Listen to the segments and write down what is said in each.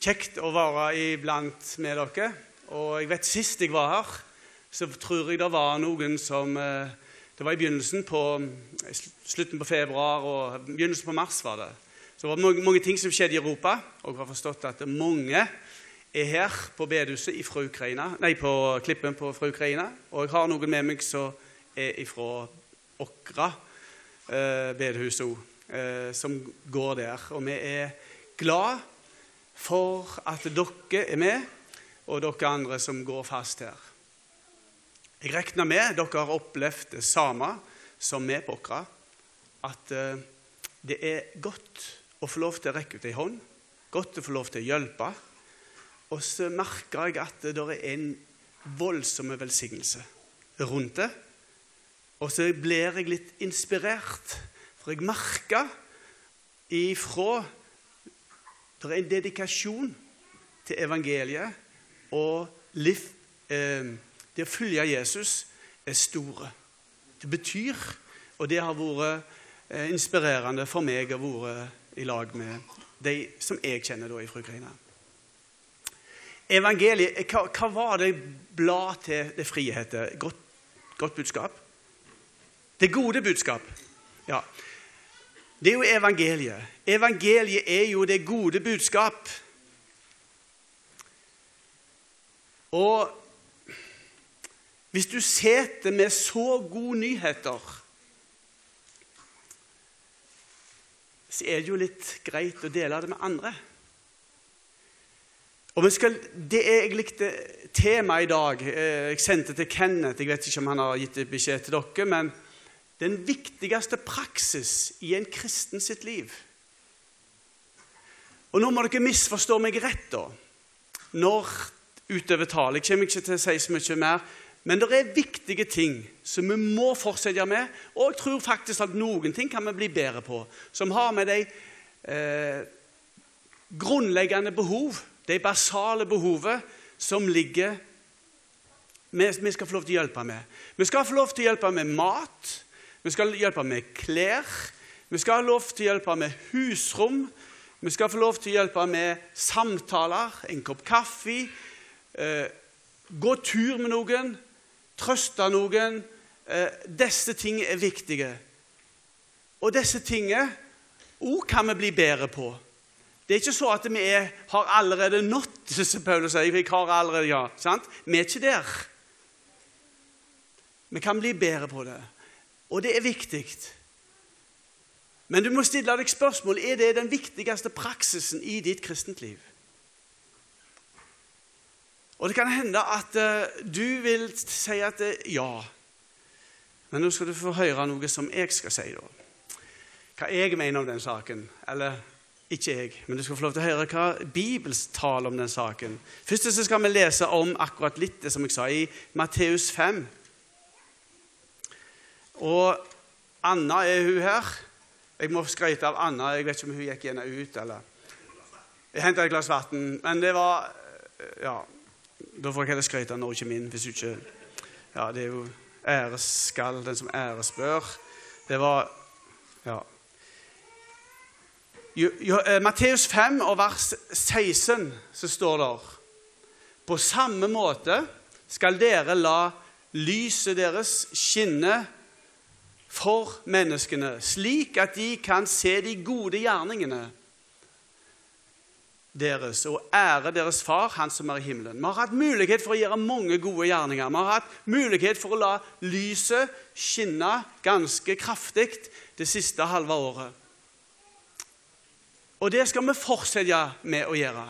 kjekt å være iblant med dere. Og jeg vet Sist jeg var her, så tror jeg det var noen som eh, Det var i begynnelsen på slutten på februar og begynnelsen på mars. var det. Så det var mange, mange ting som skjedde i Europa. Og jeg har forstått at mange er her på bedehuset fra Ukraina, nei, på Klippen på, fra Ukraina. Og jeg har noen med meg som er fra Åkra eh, bedehus òg, eh, som går der. Og vi er glad for at dere er med, og dere andre som går fast her. Jeg regner med dere har opplevd det samme som vi på Åkra, at eh, det er godt å få lov til å rekke ut ei hånd, godt å få lov til å hjelpe. Og så merker jeg at det er en voldsom velsignelse rundt det. Og så blir jeg litt inspirert, for jeg merker ifra Det er en dedikasjon til evangeliet, og liv, eh, det å følge Jesus er store. Det betyr, og det har vært eh, inspirerende for meg å være i lag med de som jeg kjenner da fra Ukraina. Evangeliet, hva, hva, var det blad til det frihet? Godt, godt budskap? Det gode budskap. Ja. Det er jo evangeliet. Evangeliet er jo det gode budskap. Og hvis du sitter med så gode nyheter, så er det jo litt greit å dele det med andre. Og skal, Det er egentlig temaet i dag. Eh, jeg sendte til Kenneth. Jeg vet ikke om han har gitt beskjed til dere. men den viktigste praksis i en kristen sitt liv. Og Nå må dere misforstå meg rett, da, når utover talen. Jeg kommer ikke til å si så mye mer. Men det er viktige ting som vi må fortsette med. Og jeg tror faktisk at noen ting kan vi bli bedre på, som har med de eh, grunnleggende behov, de basale behovet, som ligger vi, vi skal få lov til å hjelpe med. Vi skal få lov til å hjelpe med mat. Vi skal hjelpe med klær. Vi skal ha lov til å hjelpe med husrom. Vi skal få lov til å hjelpe med samtaler, en kopp kaffe. Eh, gå tur med noen, trøste noen. Eh, disse tingene er viktige. Og disse tingene òg kan vi bli bedre på. Det er ikke så at vi er, har allerede nådd, som Paulus sier. Vi har allerede, ja, sant? Vi er ikke der. Vi kan bli bedre på det. Og det er viktig. Men du må stille deg spørsmål er det den viktigste praksisen i ditt kristent liv. Og det kan hende at uh, du vil si at uh, ja. Men nå skal du få høre noe som jeg skal si, da. Hva jeg mener om den saken. Eller ikke jeg, men du skal få lov til å høre hva Bibels taler om den saken. Først skal vi lese om akkurat litt det som jeg sa i Matteus 5. Og Anna er hun her. Jeg må skryte av Anna. Jeg vet ikke om hun gikk igjen ut, eller Jeg henta et glass vann, men det var Ja, da får jeg heller skryte av ikke min, hvis du ikke Ja, det er jo æreskall den som æres bør. Det var Ja. Eh, Matteus 5 og vers 16 så står det På samme måte skal dere la lyset deres skinne for menneskene, slik at de kan se de gode gjerningene deres og ære deres far, Han som er i himmelen. Vi har hatt mulighet for å gjøre mange gode gjerninger. Vi har hatt mulighet for å la lyset skinne ganske kraftig det siste halve året. Og det skal vi fortsette med å gjøre.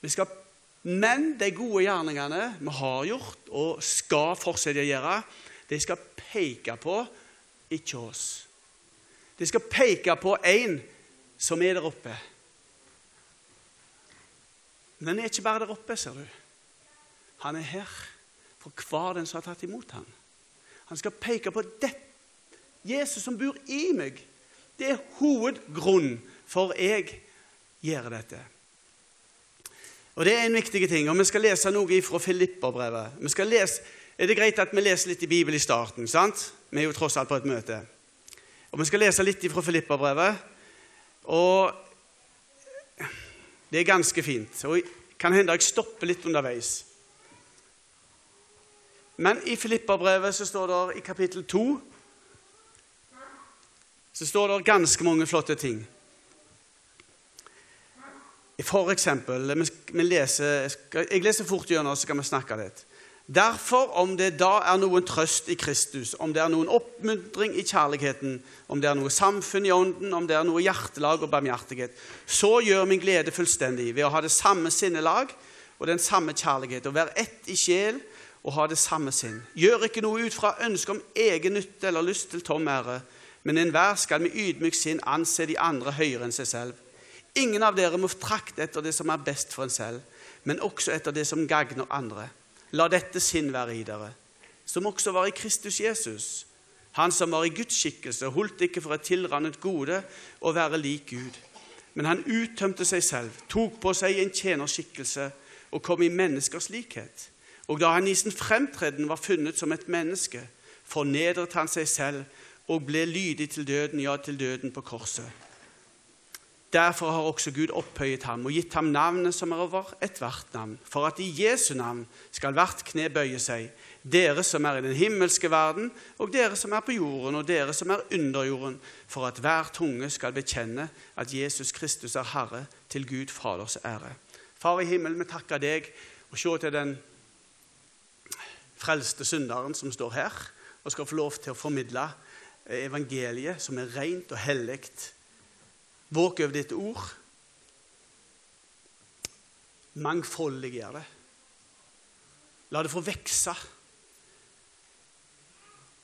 Vi skal, men de gode gjerningene vi har gjort og skal fortsette å gjøre, de skal peke på ikke oss. De skal peke på en som er der oppe. Men han er ikke bare der oppe, ser du. Han er her for hver den som har tatt imot ham. Han skal peke på det. Jesus som bor i meg. Det er hovedgrunnen for jeg gjør dette. Og Det er en viktig ting. og Vi skal lese noe fra Filipperbrevet. Vi skal lese er det greit at vi leser litt i Bibelen i starten. sant? Vi er jo tross alt på et møte. Og Vi skal lese litt fra Filipperbrevet. Og Det er ganske fint. Og kan hende jeg stopper litt underveis. Men i Filipperbrevet så står det i kapittel 2 så står det ganske mange flotte ting. For eksempel vi leser, Jeg leser fort gjennom, så kan vi snakke litt. Derfor, om det da er noen trøst i Kristus, om det er noen oppmuntring i kjærligheten, om det er noe samfunn i ånden, om det er noe hjertelag og barmhjertighet, så gjør min glede fullstendig ved å ha det samme sinnelag og den samme kjærlighet, og være ett i sjel og ha det samme sinn. Gjør ikke noe ut fra ønske om egen nytte eller lyst til tom ære, men enhver skal med ydmyk sinn anse de andre høyere enn seg selv. Ingen av dere må trakte etter det som er best for en selv, men også etter det som gagner andre. La dette sinn være i dere, som også var i Kristus Jesus. Han som var i Guds skikkelse, holdt ikke for et tilrannet gode å være lik Gud. Men han uttømte seg selv, tok på seg en tjenerskikkelse og kom i menneskers likhet. Og da han i sin fremtreden var funnet som et menneske, fornedret han seg selv og ble lydig til døden, ja, til døden på korset. Derfor har også Gud opphøyet ham og gitt ham navnet som er over ethvert navn, for at i Jesu navn skal hvert kne bøye seg, dere som er i den himmelske verden, og dere som er på jorden, og dere som er under jorden, for at hver tunge skal bekjenne at Jesus Kristus er Herre, til Gud Faders ære. Far i himmelen, vi takker deg og se til den frelste synderen som står her, og skal få lov til å formidle evangeliet, som er rent og hellig. Våk over ditt ord. Mangfoldiggjør det. La det få vokse.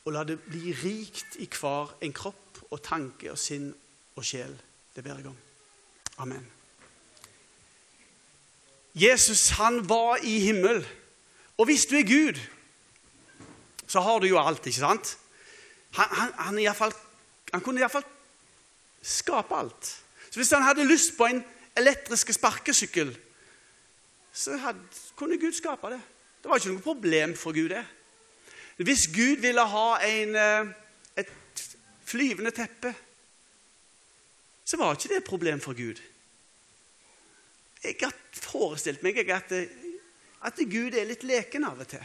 Og la det bli rikt i hver en kropp og tanke og sinn og sjel. Det ber jeg om. Amen. Jesus han var i himmel. Og hvis du er Gud, så har du jo alt, ikke sant? Han, han, han, i fall, han kunne iallfall skape alt. Så hvis han hadde lyst på en elektrisk sparkesykkel, så hadde, kunne Gud skape det. Det var ikke noe problem for Gud, det. Hvis Gud ville ha en, eh, et flyvende teppe, så var ikke det et problem for Gud. Jeg har forestilt meg at, at Gud er litt leken av og til.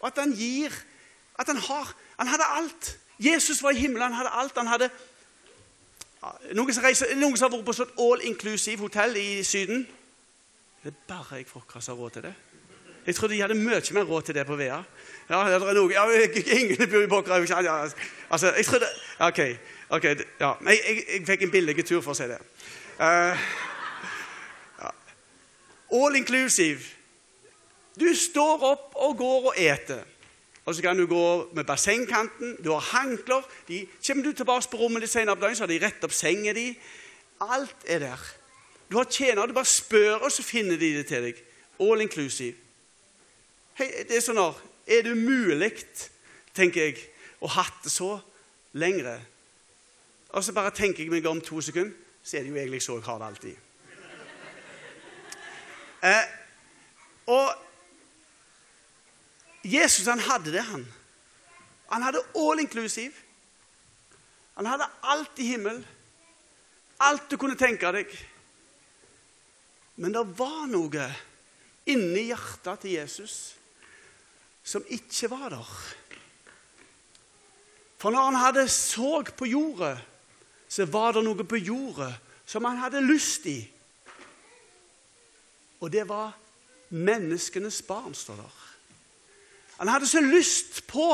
Og at han gir At han har Han hadde alt. Jesus var i himmelen, han hadde alt. Han hadde Noen som, reiser, noen som har vært på sånn all inclusive hotell i Syden? Det er bare jeg folk som har råd til det. Jeg trodde de hadde mye mer råd til det på Vea. Ja, det er noe. Ja, ingen bor i Båkra. Altså, jeg trodde OK. ok, ja. jeg, jeg, jeg fikk en billig tur, for å si det. Uh, ja. All inclusive. Du står opp og går og eter. Og så kan du gå med bassengkanten. Du har hankler. De, kommer du tilbake på rommet litt senere på dagen, så har de rett opp senga di. Alt er der. Du har tjenere. Du bare spør, og så finner de det til deg. All inclusive. Hei, det Er sånn her, er det mulig, tenker jeg, å hatt det så lengre? Og så bare tenker jeg meg om to sekunder, så er det jo egentlig så jeg har det alltid. Eh, og Jesus han hadde det, han. Han hadde all inclusive. Han hadde alt i himmel. Alt du kunne tenke deg. Men det var noe inni hjertet til Jesus som ikke var der. For når han hadde så på jordet, så var det noe på jordet som han hadde lyst i. Og det var menneskenes barn, står der. Han hadde så lyst på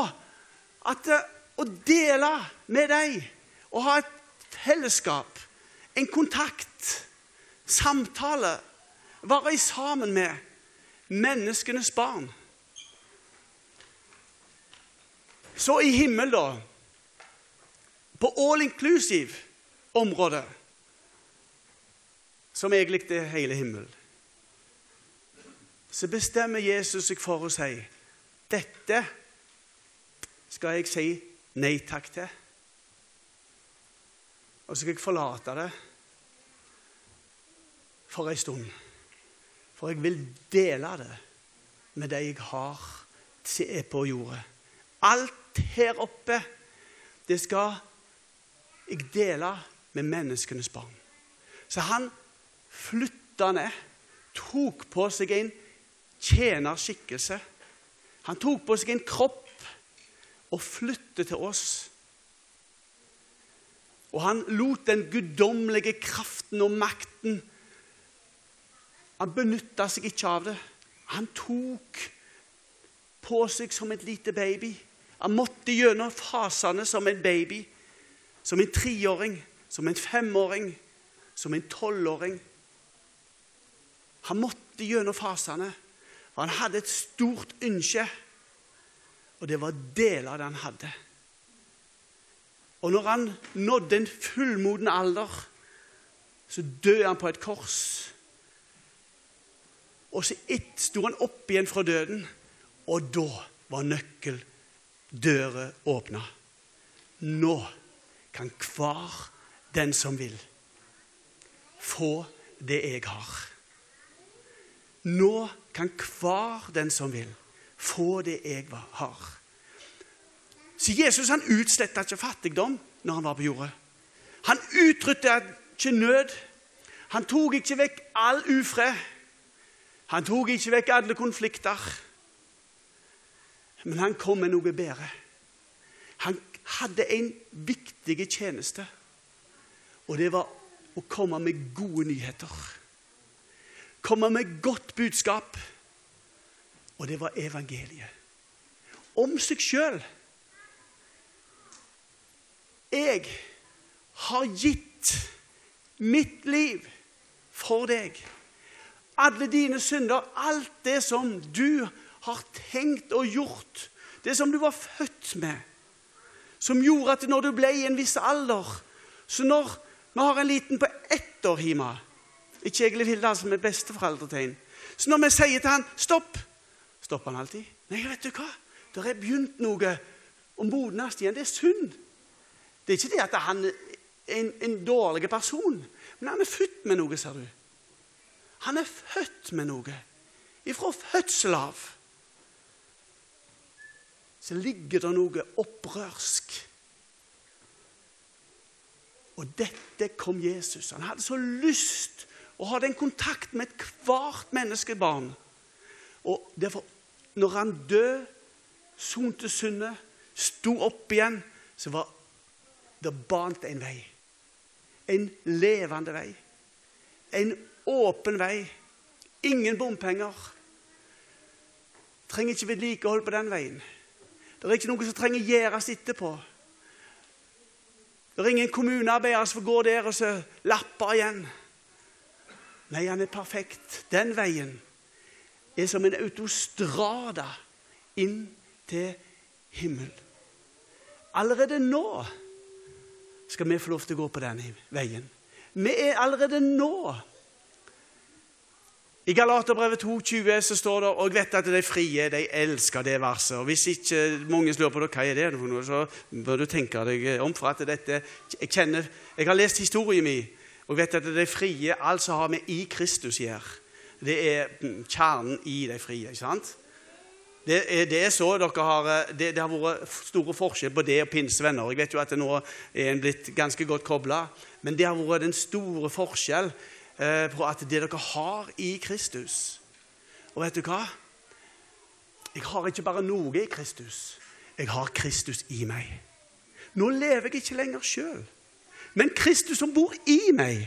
at, eh, å dele med deg og ha et fellesskap, en kontakt, samtale, være sammen med menneskenes barn. Så i himmel, da, på all inclusive-området, som egentlig er hele himmelen, så bestemmer Jesus seg for å si dette skal jeg si nei takk til. Og så skal jeg forlate det for ei stund. For jeg vil dele det med de jeg har er på jordet. Alt her oppe, det skal jeg dele med menneskenes barn. Så han flytta ned, tok på seg en tjenerskikkelse. Han tok på seg en kropp og flyttet til oss. Og han lot den guddommelige kraften og makten Han benytta seg ikke av det. Han tok på seg som et lite baby. Han måtte gjennom fasene som en baby. Som en treåring, som en femåring, som en tolvåring. Han måtte gjennom fasene, han hadde et stort ønske. Og det var deler av det han hadde. Og når han nådde en fullmoden alder, så døde han på et kors. Og så ett sto han opp igjen fra døden, og da var nøkkeldøra åpna. Nå kan hver den som vil, få det jeg har. Nå kan hver den som vil, få det jeg har. Så Jesus han utsletta ikke fattigdom når han var på jordet. Han utrydda ikke nød. Han tok ikke vekk all ufred. Han tok ikke vekk alle konflikter. Men han kom med noe bedre. Han hadde en viktig tjeneste, og det var å komme med gode nyheter. Komme med godt budskap, og det var evangeliet. Om seg sjøl. Jeg har gitt mitt liv for deg. Alle dine synder, alt det som du har tenkt og gjort, det som du var født med, som gjorde at når du ble i en viss alder Så når vi har en liten på ett år hjemme Ikke Egil Hilde, som er besteforeldretegn. Så når vi sier til han 'stopp', stopper han alltid. 'Nei, vet du hva? Det er begynt noe å modnes igjen. Det er synd.' Det er ikke det at han er en, en dårlig person, men han er født med noe, ser du. Han er født med noe. Ifra fødsel av så ligger det noe opprørsk. Og dette kom Jesus. Han hadde så lyst å hadde en kontakt med ethvert menneskebarn. Og derfor, når han døde, sonte syndet, sto opp igjen, så var det bant en vei. En levende vei. En åpen vei. Ingen bompenger. Trenger ikke vedlikehold på den veien. Det er ikke noe som trenger gjøres etterpå. Det er ingen kommunearbeidere som går der og så lapper igjen. Nei, han er perfekt. Den veien er som en autostrada inn til himmelen. Allerede nå skal vi få lov til å gå på den veien. Vi er allerede nå i Galaterbrevet 2,20 så står det og jeg vet at de frie de elsker det verset. og Hvis ikke mange lurer på det, hva er det er, så bør du tenke deg om. for at dette, Jeg kjenner, jeg har lest historien min, og jeg vet at de frie alt som har vi i Kristus gjør. Det er kjernen i de frie. ikke sant? Det er, det er så dere har, det, det, har vært store forskjell på det og pinsevenner. Jeg vet jo at det nå er en blitt ganske godt kobla, men det har vært den store forskjell Eh, på at det dere har i Kristus Og vet du hva? Jeg har ikke bare noe i Kristus. Jeg har Kristus i meg. Nå lever jeg ikke lenger sjøl, men Kristus som bor i meg,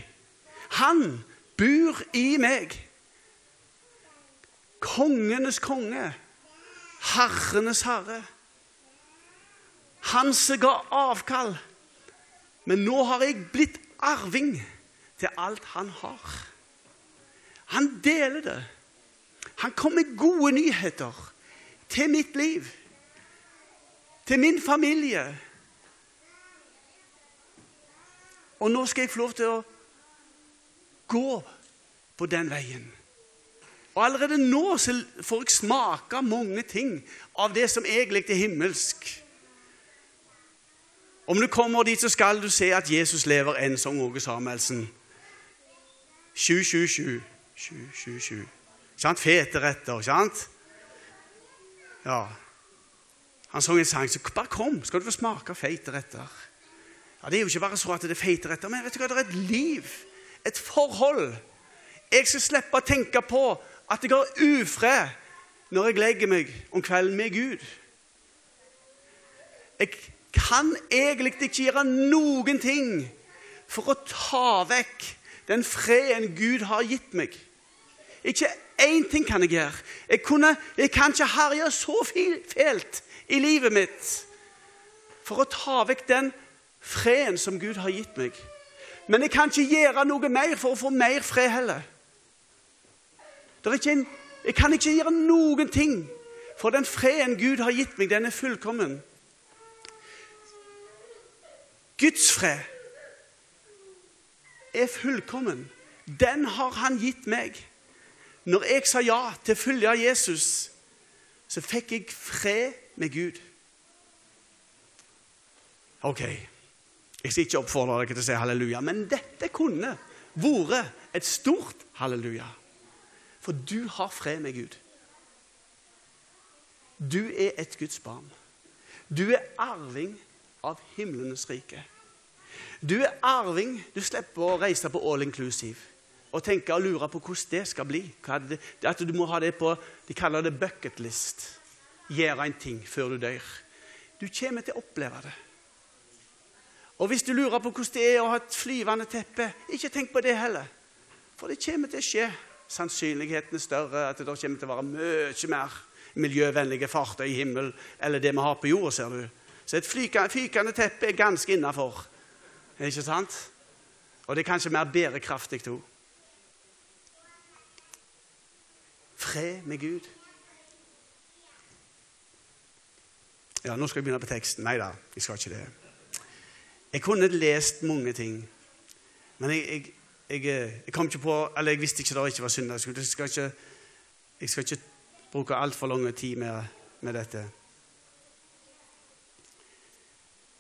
han bor i meg. Kongenes konge, herrenes herre. Han som ga avkall. Men nå har jeg blitt arving til alt han har. Han deler det. Han kom med gode nyheter til mitt liv, til min familie. Og nå skal jeg få lov til å gå på den veien. Og allerede nå får jeg smake mange ting av det som egentlig er himmelsk. Om du kommer dit, så skal du se at Jesus lever enn, som Åge Samuelsen 777. 777. Sant? Fete retter, sant? Ja. Han sang en sang så bare kom, skal du få smake feite retter. Ja, Det er jo ikke bare så at det er feite retter, men vet du hva, det er et liv, et forhold, jeg skal slippe å tenke på at jeg har ufred når jeg legger meg om kvelden med Gud. Jeg kan egentlig ikke gjøre noen ting for å ta vekk den freden Gud har gitt meg. Ikke én ting kan jeg gjøre. Jeg, kunne, jeg kan ikke herje så fælt i livet mitt for å ta vekk den freden som Gud har gitt meg. Men jeg kan ikke gjøre noe mer for å få mer fred heller. En, jeg kan ikke gjøre noen ting, for den freden Gud har gitt meg, den er fullkommen. Guds fred er fullkommen. Den har han gitt meg. Når jeg sa ja til å følge Jesus, så fikk jeg fred med Gud. Ok, jeg skal ikke oppfordre dere til å si halleluja, men dette kunne vært et stort halleluja. For du har fred med Gud. Du er et Guds barn. Du er arving av himlenes rike. Du er arving. Du slipper å reise på all inclusive og tenke og lure på hvordan det skal bli. Det, at du må ha det på De kaller det bucket list. Gjøre en ting før du dør. Du kommer til å oppleve det. Og hvis du lurer på hvordan det er å ha et flyvende teppe, ikke tenk på det heller. For det kommer til å skje. Sannsynligheten er større at det kommer til å være mye mer miljøvennlige fartøy i himmelen eller det vi har på jorda, ser du. Så et fykende teppe er ganske innafor. Ikke sant? Og det er kanskje mer bærekraftig òg. Fred med Gud. Ja, nå skal jeg begynne på teksten. Nei da, jeg skal ikke det. Jeg kunne lest mange ting, men jeg, jeg, jeg, eh, jeg kom ikke på Eller jeg visste ikke det ikke var søndagsskole. Jeg skal ikke, jeg skal ikke bruke altfor lang tid med, med dette.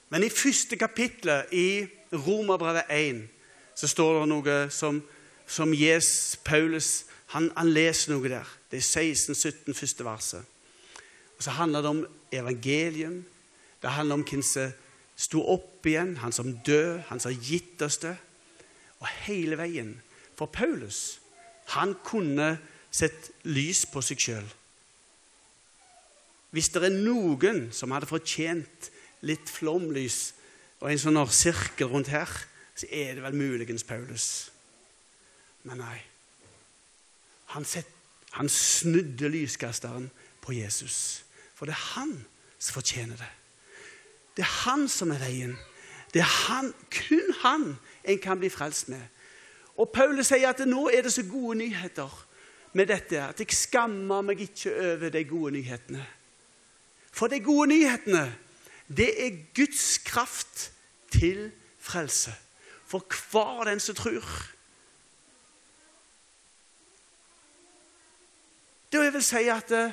Men i første kapittel i Romerbrevet 1 så står det noe som, som yes, Paulus han, han, leser noe der. Det er 16-17 første verset. Og Så handler det om evangelium. Det handler om hvem som sto opp igjen, han som død, han som gitt oss det. Og hele veien. For Paulus, han kunne sett lys på seg sjøl. Hvis det er noen som hadde fortjent litt flomlys og en sånn sirkel rundt her, så er det vel muligens Paulus. Men nei. Han, sett, han snudde lyskasteren på Jesus. For det er han som fortjener det. Det er han som er veien. Det er han, kun han en kan bli frelst med. Og Paulus sier at nå er det så gode nyheter med dette at jeg skammer meg ikke over de gode nyhetene. For de gode nyhetene, det er Guds kraft til frelse. For hver den som tror. Det vil si at eh,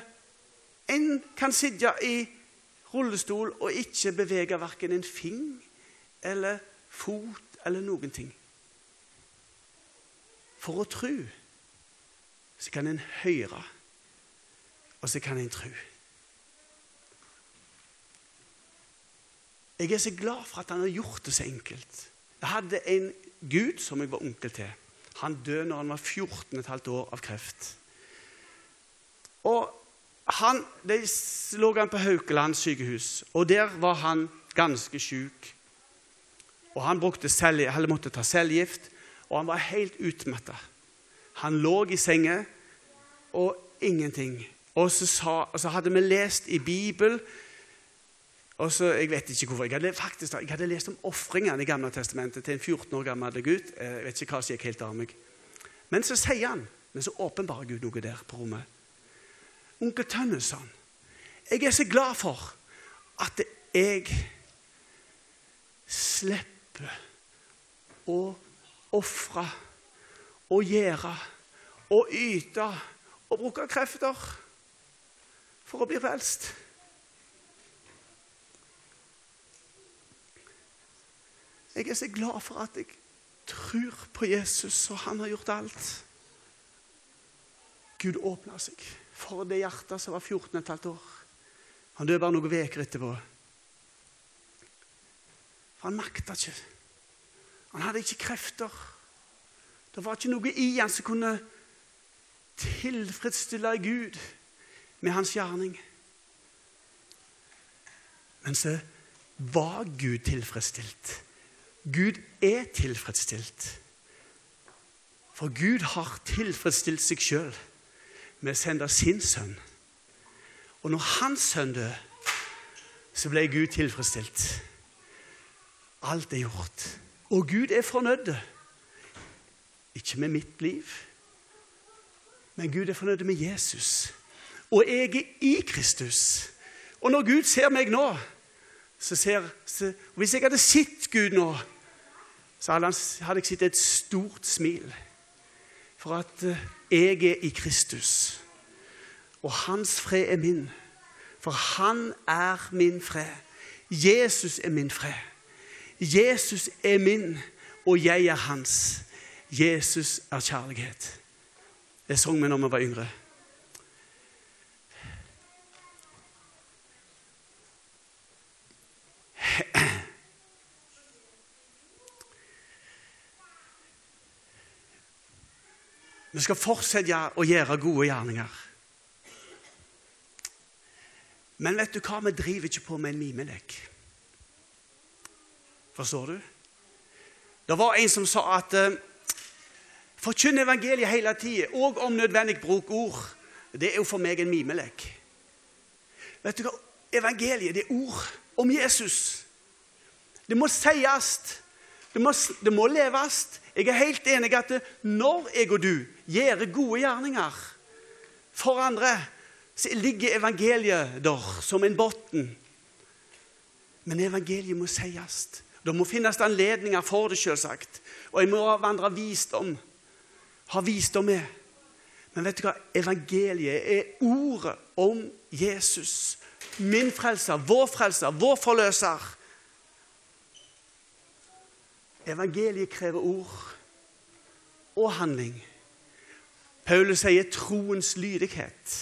en kan sitte i rullestol og ikke bevege verken en fing eller fot eller noen ting. For å tro så kan en høre, og så kan en tro. Jeg er så glad for at han har gjort det så enkelt. Jeg hadde en gud som jeg var onkel til. Han døde når han var 14 15 år av kreft. Og han, De lå han på Haukeland sykehus, og der var han ganske syk. Og Han selv, måtte ta cellegift, og han var helt utmatta. Han lå i senga og ingenting. Og så, sa, og så hadde vi lest i Bibelen og så, Jeg vet ikke hvorfor. Jeg hadde, faktisk, jeg hadde lest om ofringene i Gamle testamentet til en 14 år gammel gutt. Jeg vet ikke hva som gikk helt av meg. Men så sier han, men så åpenbarer Gud noe der på rommet onkel Tønnesen, jeg er så glad for at jeg slipper å ofre og gjøre og yte og bruke krefter for å bli frelst. Jeg er så glad for at jeg tror på Jesus, og han har gjort alt. Gud åpna seg for det hjertet som var 14 15 år. Han døde bare noen uker etterpå. For han makta ikke. Han hadde ikke krefter Det var ikke noe i han som kunne tilfredsstille Gud med hans gjerning. Men så var Gud tilfredsstilt. Gud er tilfredsstilt. For Gud har tilfredsstilt seg sjøl med å sende sin sønn. Og når hans sønn døde, så ble Gud tilfredsstilt. Alt er gjort. Og Gud er fornøyd. Ikke med mitt liv, men Gud er fornøyd med Jesus. Og jeg er i Kristus. Og når Gud ser meg nå så ser, så, Hvis jeg hadde sett Gud nå, så hadde, jeg sett et stort smil. For at eh, jeg er i Kristus, og hans fred er min. For han er min fred. Jesus er min fred. Jesus er min, og jeg er hans. Jesus er kjærlighet. Det sang vi når vi var yngre. Vi skal fortsette å gjøre gode gjerninger. Men vet du hva? Vi driver ikke på med en mimelek. Forstår du? Det var en som sa at uh, forkynn evangeliet hele tida, og om nødvendig bruk ord. Det er jo for meg en mimelek. Vet du hva? Evangeliet det er ord om Jesus. Det må sies. Det må, det må leves. Jeg er helt enig at det, når jeg og du gjør gode gjerninger for andre, så ligger evangeliet der som en bunn. Men evangeliet må sies. Det må finnes anledninger for det, selvsagt. Og jeg må avvandre visdom. Ha visdom med. Men vet du hva? Evangeliet er ordet om Jesus. Min frelser, vår frelser, vår forløser. Evangeliet krever ord og handling. Paulus sier troens lydighet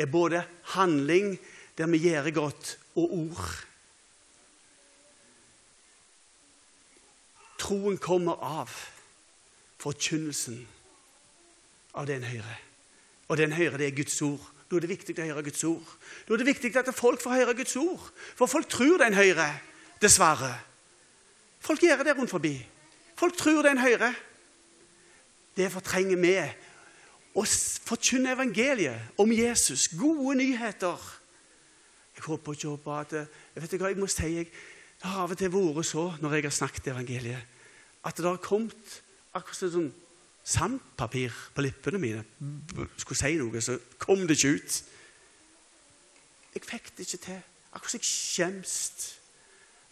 er både handling der vi gjør godt, og ord. Troen kommer av forkynnelsen av den høyre. Og den høyre, det er Guds ord. Da er det viktig å høre Guds ord. Da er det viktig at folk får høre Guds ord. For folk tror den høyre, dessverre. Folk gjør det rundt forbi. Folk tror det er en høyre. Det trenger vi. Å forkynne evangeliet om Jesus, gode nyheter. Jeg håper ikke håper at vet ikke hva, jeg må si, jeg, Det har av og til vært så når jeg har snakket evangeliet, at det har kommet akkurat sånn sandpapir på lippene mine. Skulle si noe, så kom det ikke ut. Jeg fikk det ikke til. Akkurat som jeg skjemst.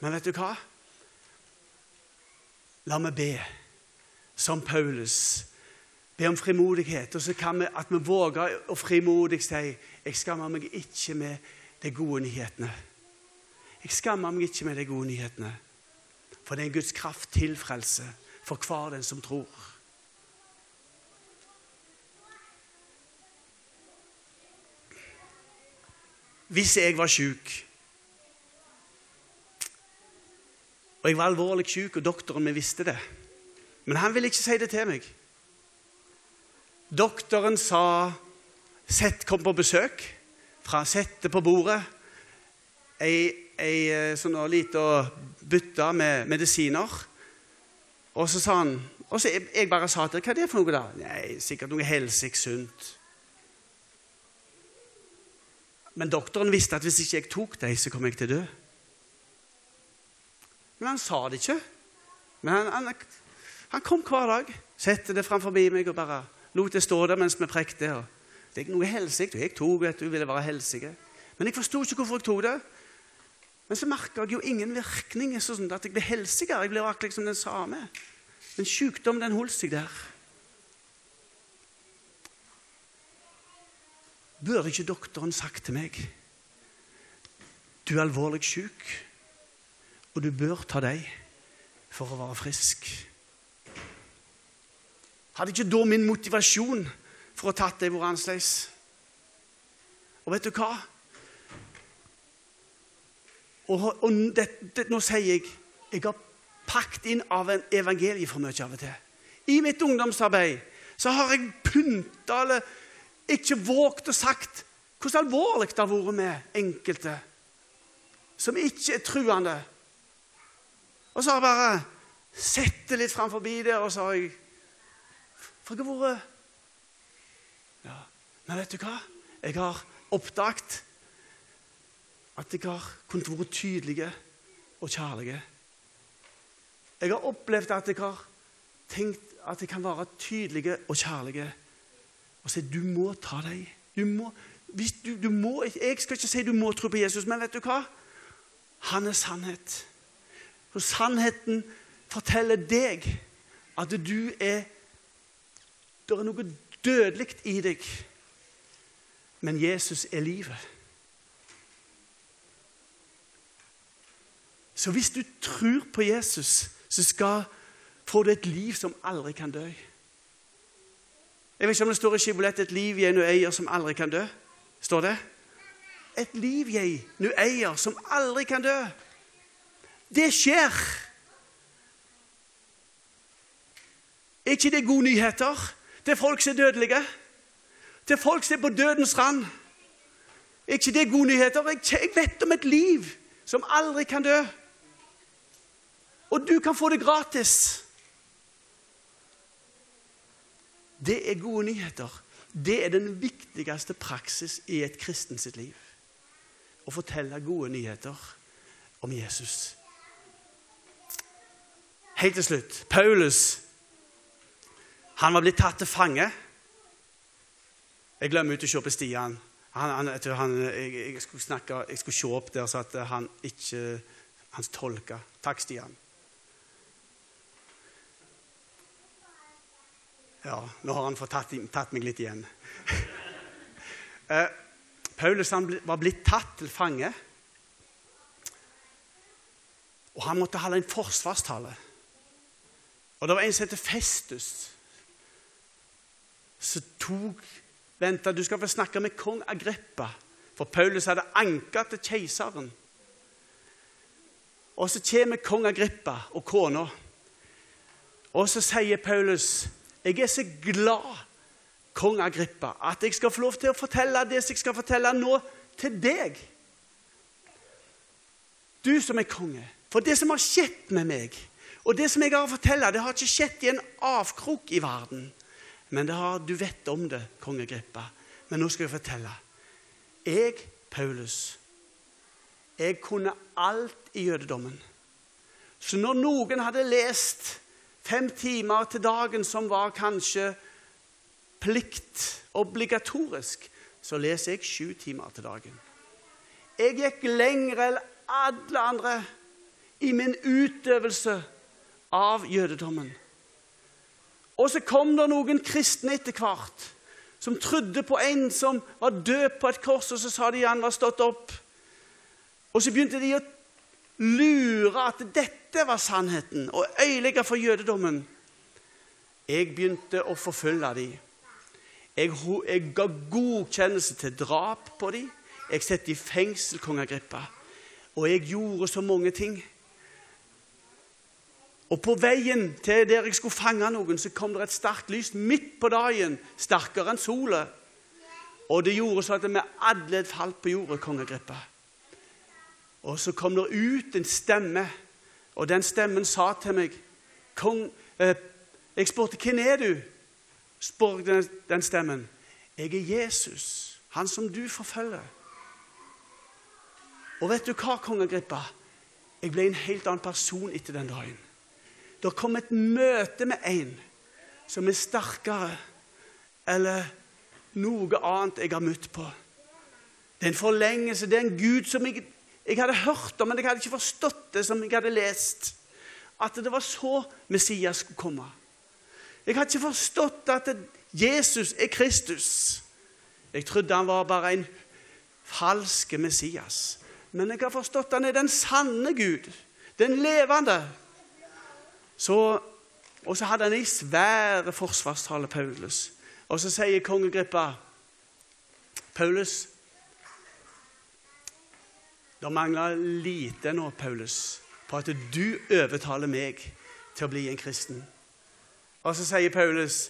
Men vet du hva? La meg be som Paulus. Be om frimodighet. Og så kan vi at vi våger å frimodig si jeg skammer meg ikke med de gode nyhetene. Jeg skammer meg ikke med de gode nyhetene. For det er Guds kraft til frelse for hver den som tror. Hvis jeg var sjuk, og jeg var alvorlig syk, og doktoren min visste det Men han ville ikke si det til meg. Doktoren sa Sett, kom på besøk. Fra sette på bordet ei, ei eh, sånn lita bytte med medisiner. Og så sa han Og så jeg bare sa til hva er det for noe, da? Nei, sikkert noe helsig sunt. Men doktoren visste at hvis ikke jeg tok dem, så kom jeg til å dø. Men han sa det ikke. Men han, han, han kom hver dag, satte det framfor meg og bare lot det stå der mens vi prekte. Det er ikke noe helsig. Jeg tok det, du ville være helsig. Men jeg forsto ikke hvorfor jeg tok det. Men så merka jeg jo ingen virkning. sånn at Jeg ble helsigere. Jeg ble akkurat som den samme. Men sykdom, den holdt seg der. Burde ikke doktoren sagt til meg Du er alvorlig syk, og du bør ta deg for å være frisk. Hadde ikke da min motivasjon for å ha tatt deg vært annerledes? Og vet du hva? Og, og det, det, nå sier jeg jeg har pakket inn av en evangeliet for mye av og til. i mitt ungdomsarbeid så har jeg pynta eller ikke våget å sagt hvordan alvorlig det har vært med enkelte som ikke er truende. Og så har jeg bare sett det litt framfor det, og så har jeg For jeg har vært ja. Men vet du hva? Jeg har oppdaget at jeg har kunnet være tydelige og kjærlige. Jeg har opplevd at jeg har tenkt at jeg kan være tydelige og kjærlige og si du må ta deg. Du må, du, du må, jeg skal ikke si du må tro på Jesus, men vet du hva? Han er sannhet. For sannheten forteller deg at du er Det er noe dødelig i deg, men Jesus er livet. Så hvis du tror på Jesus, så skal får du et liv som aldri kan dø. Jeg vet ikke om det står i skibolett 'et liv jeg nå eier, som aldri kan dø'. Står det? Et liv jeg nå eier, som aldri kan dø. Det skjer. Er ikke det gode nyheter til folk som er dødelige? Til folk som er på dødens rand? Er ikke det gode nyheter? Jeg vet om et liv som aldri kan dø. Og du kan få det gratis. Det er gode nyheter. Det er den viktigste praksis i et kristen sitt liv. Å fortelle gode nyheter om Jesus. Helt til slutt Paulus han var blitt tatt til fange. Jeg glemmer ut å se på Stian. Han, han, han, jeg, jeg, skulle snakke, jeg, skulle se opp der så at han ikke Hans tolka. Takk, Stian. Ja, nå har han fått tatt, tatt meg litt igjen. eh, Paulus var blitt tatt til fange. Og han måtte holde en forsvarstale. Og det var en som heter Festus, som tok Vent, du skal få snakke med kong Agrippa. For Paulus hadde anka til keiseren. Og så kommer kong Agrippa og kona. Og så sier Paulus jeg er så glad, kong Agrippa, at jeg skal få lov til å fortelle det som jeg skal fortelle nå, til deg. Du som er konge. For det som har skjedd med meg, og det som jeg har å fortelle, det har ikke skjedd i en avkrok i verden. Men har, du vet om det, konge Agrippa. Men nå skal jeg fortelle. Jeg, Paulus, jeg kunne alt i jødedommen. Så når noen hadde lest fem timer til dagen, som var kanskje plikt, obligatorisk, så leser jeg sju timer til dagen. Jeg gikk lenger enn alle andre i min utøvelse av jødedommen. Og så kom det noen kristne etter hvert som trodde på en som var død på et kors, og så sa de han var stått opp. Og så begynte de å lure at dette var sannheten, og øyelegge for jødedommen. Jeg begynte å forfølge dem. Jeg, jeg ga godkjennelse til drap på dem. Jeg satte i fengsel kong Agrippa. Og jeg gjorde så mange ting. Og på veien til der jeg skulle fange noen, så kom det et sterkt lys midt på dagen, sterkere enn sola. Og det gjorde så at vi alle falt på jordet, kongegrippa. Og så kom det ut en stemme, og den stemmen sa til meg Kong, eh, Jeg spurte hvem er du spurte den, den stemmen. Jeg er Jesus, han som du forfølger. Og vet du hva, kongegrippa? Jeg ble en helt annen person etter den dagen. Det kom et møte med en som er sterkere eller noe annet jeg har møtt på. Det er en forlengelse, det er en Gud som jeg jeg hadde hørt om, men jeg hadde ikke forstått det som jeg hadde lest. At det var så Messias skulle komme. Jeg hadde ikke forstått at Jesus er Kristus. Jeg trodde han var bare en falsk Messias. Men jeg har forstått at han er den sanne Gud, den levende. Og så hadde han ei svære forsvarstale, Paulus. Og så sier kongegrippa Paulus, det mangler lite nå, Paulus, på at du overtaler meg til å bli en kristen. Og så sier Paulus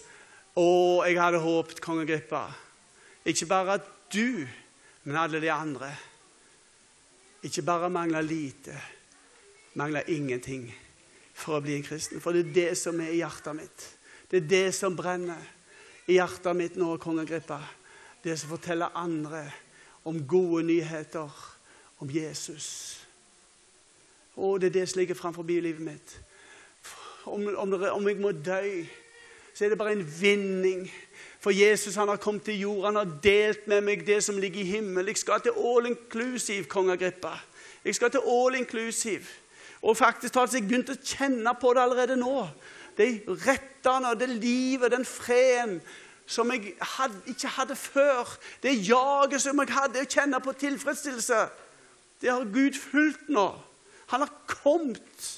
å, jeg hadde håpet, konge Agrippa, ikke bare du, men alle de andre ikke bare mangler lite, mangler ingenting for å bli en kristen. For det er det som er i hjertet mitt. Det er det som brenner i hjertet mitt nå, konge Agrippa. Det som forteller andre om gode nyheter om Jesus. Og det er det som ligger framfor livet mitt. Om, om, om, jeg må dø, så er det bare en vinning. For Jesus han har kommet til jord, han har delt med meg det som ligger i himmelen. Jeg skal til all inclusive, kong Agrippa. Jeg skal til all inclusive. Og faktisk har jeg begynt å kjenne på det allerede nå. De rettene og det livet, den freden som jeg hadde, ikke hadde før. Det jaget som jeg hadde, å kjenne på tilfredsstillelse. Det har Gud fulgt nå. Han har kommet.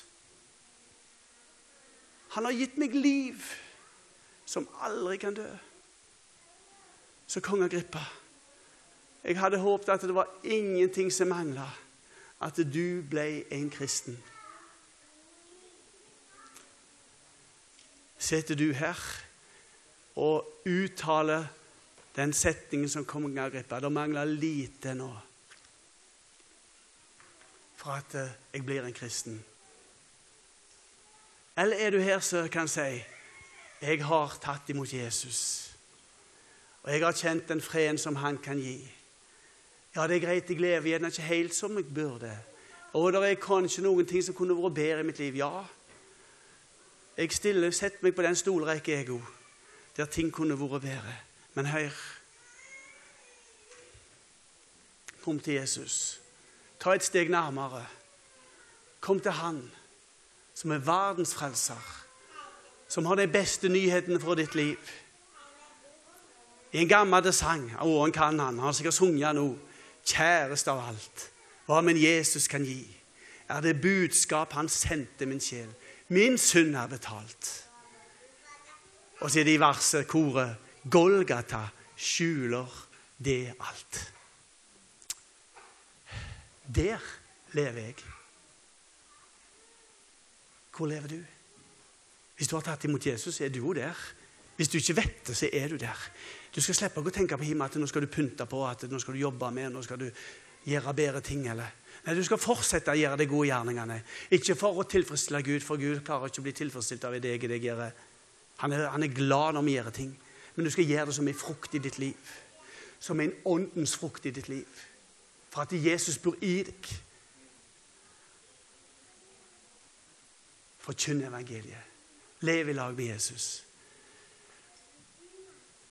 Han har gitt meg liv som aldri kan dø. Så kong Agrippa, jeg hadde håpet at det var ingenting som mangla, at du ble en kristen. Sitter du her og uttaler den setningen som kong Agrippa? Det mangler lite nå for at eh, jeg blir en kristen? Eller er du her som kan si jeg har tatt imot Jesus, og jeg har kjent den freden som han kan gi? Ja, det er greit, jeg lever gjerne ikke helt som jeg burde. Og det er kanskje noen ting som kunne vært bedre i mitt liv. Ja. Jeg stiller, setter meg på den stolrekka, òg, der ting kunne vært bedre. Men hør Kom til Jesus. Ta et steg nærmere. Kom til Han som er verdens frelser, som har de beste nyhetene for ditt liv. I en gammel sang Å, han kan han, han har sikkert sunget nå, kjæreste av alt, hva min Jesus kan gi, er det budskap han sendte min sjel. Min synd er betalt. Og så er det i verset koret Golgata skjuler det alt. Der lever jeg. Hvor lever du? Hvis du har tatt imot Jesus, er du jo der. Hvis du ikke vet det, så er du der. Du skal slippe å tenke på himmelen at nå skal du pynte på, at nå skal du jobbe med, nå skal du gjøre bedre ting. eller... Nei, Du skal fortsette å gjøre de gode gjerningene. Ikke for å tilfredsstille Gud, for Gud klarer ikke å bli tilfredsstilt av det jeg gjør. Han er, han er glad når vi gjør ting. Men du skal gjøre det som en frukt i ditt liv. Som en åndens frukt i ditt liv for at Jesus bor i deg. Forkynn evangeliet. Lev i lag med Jesus.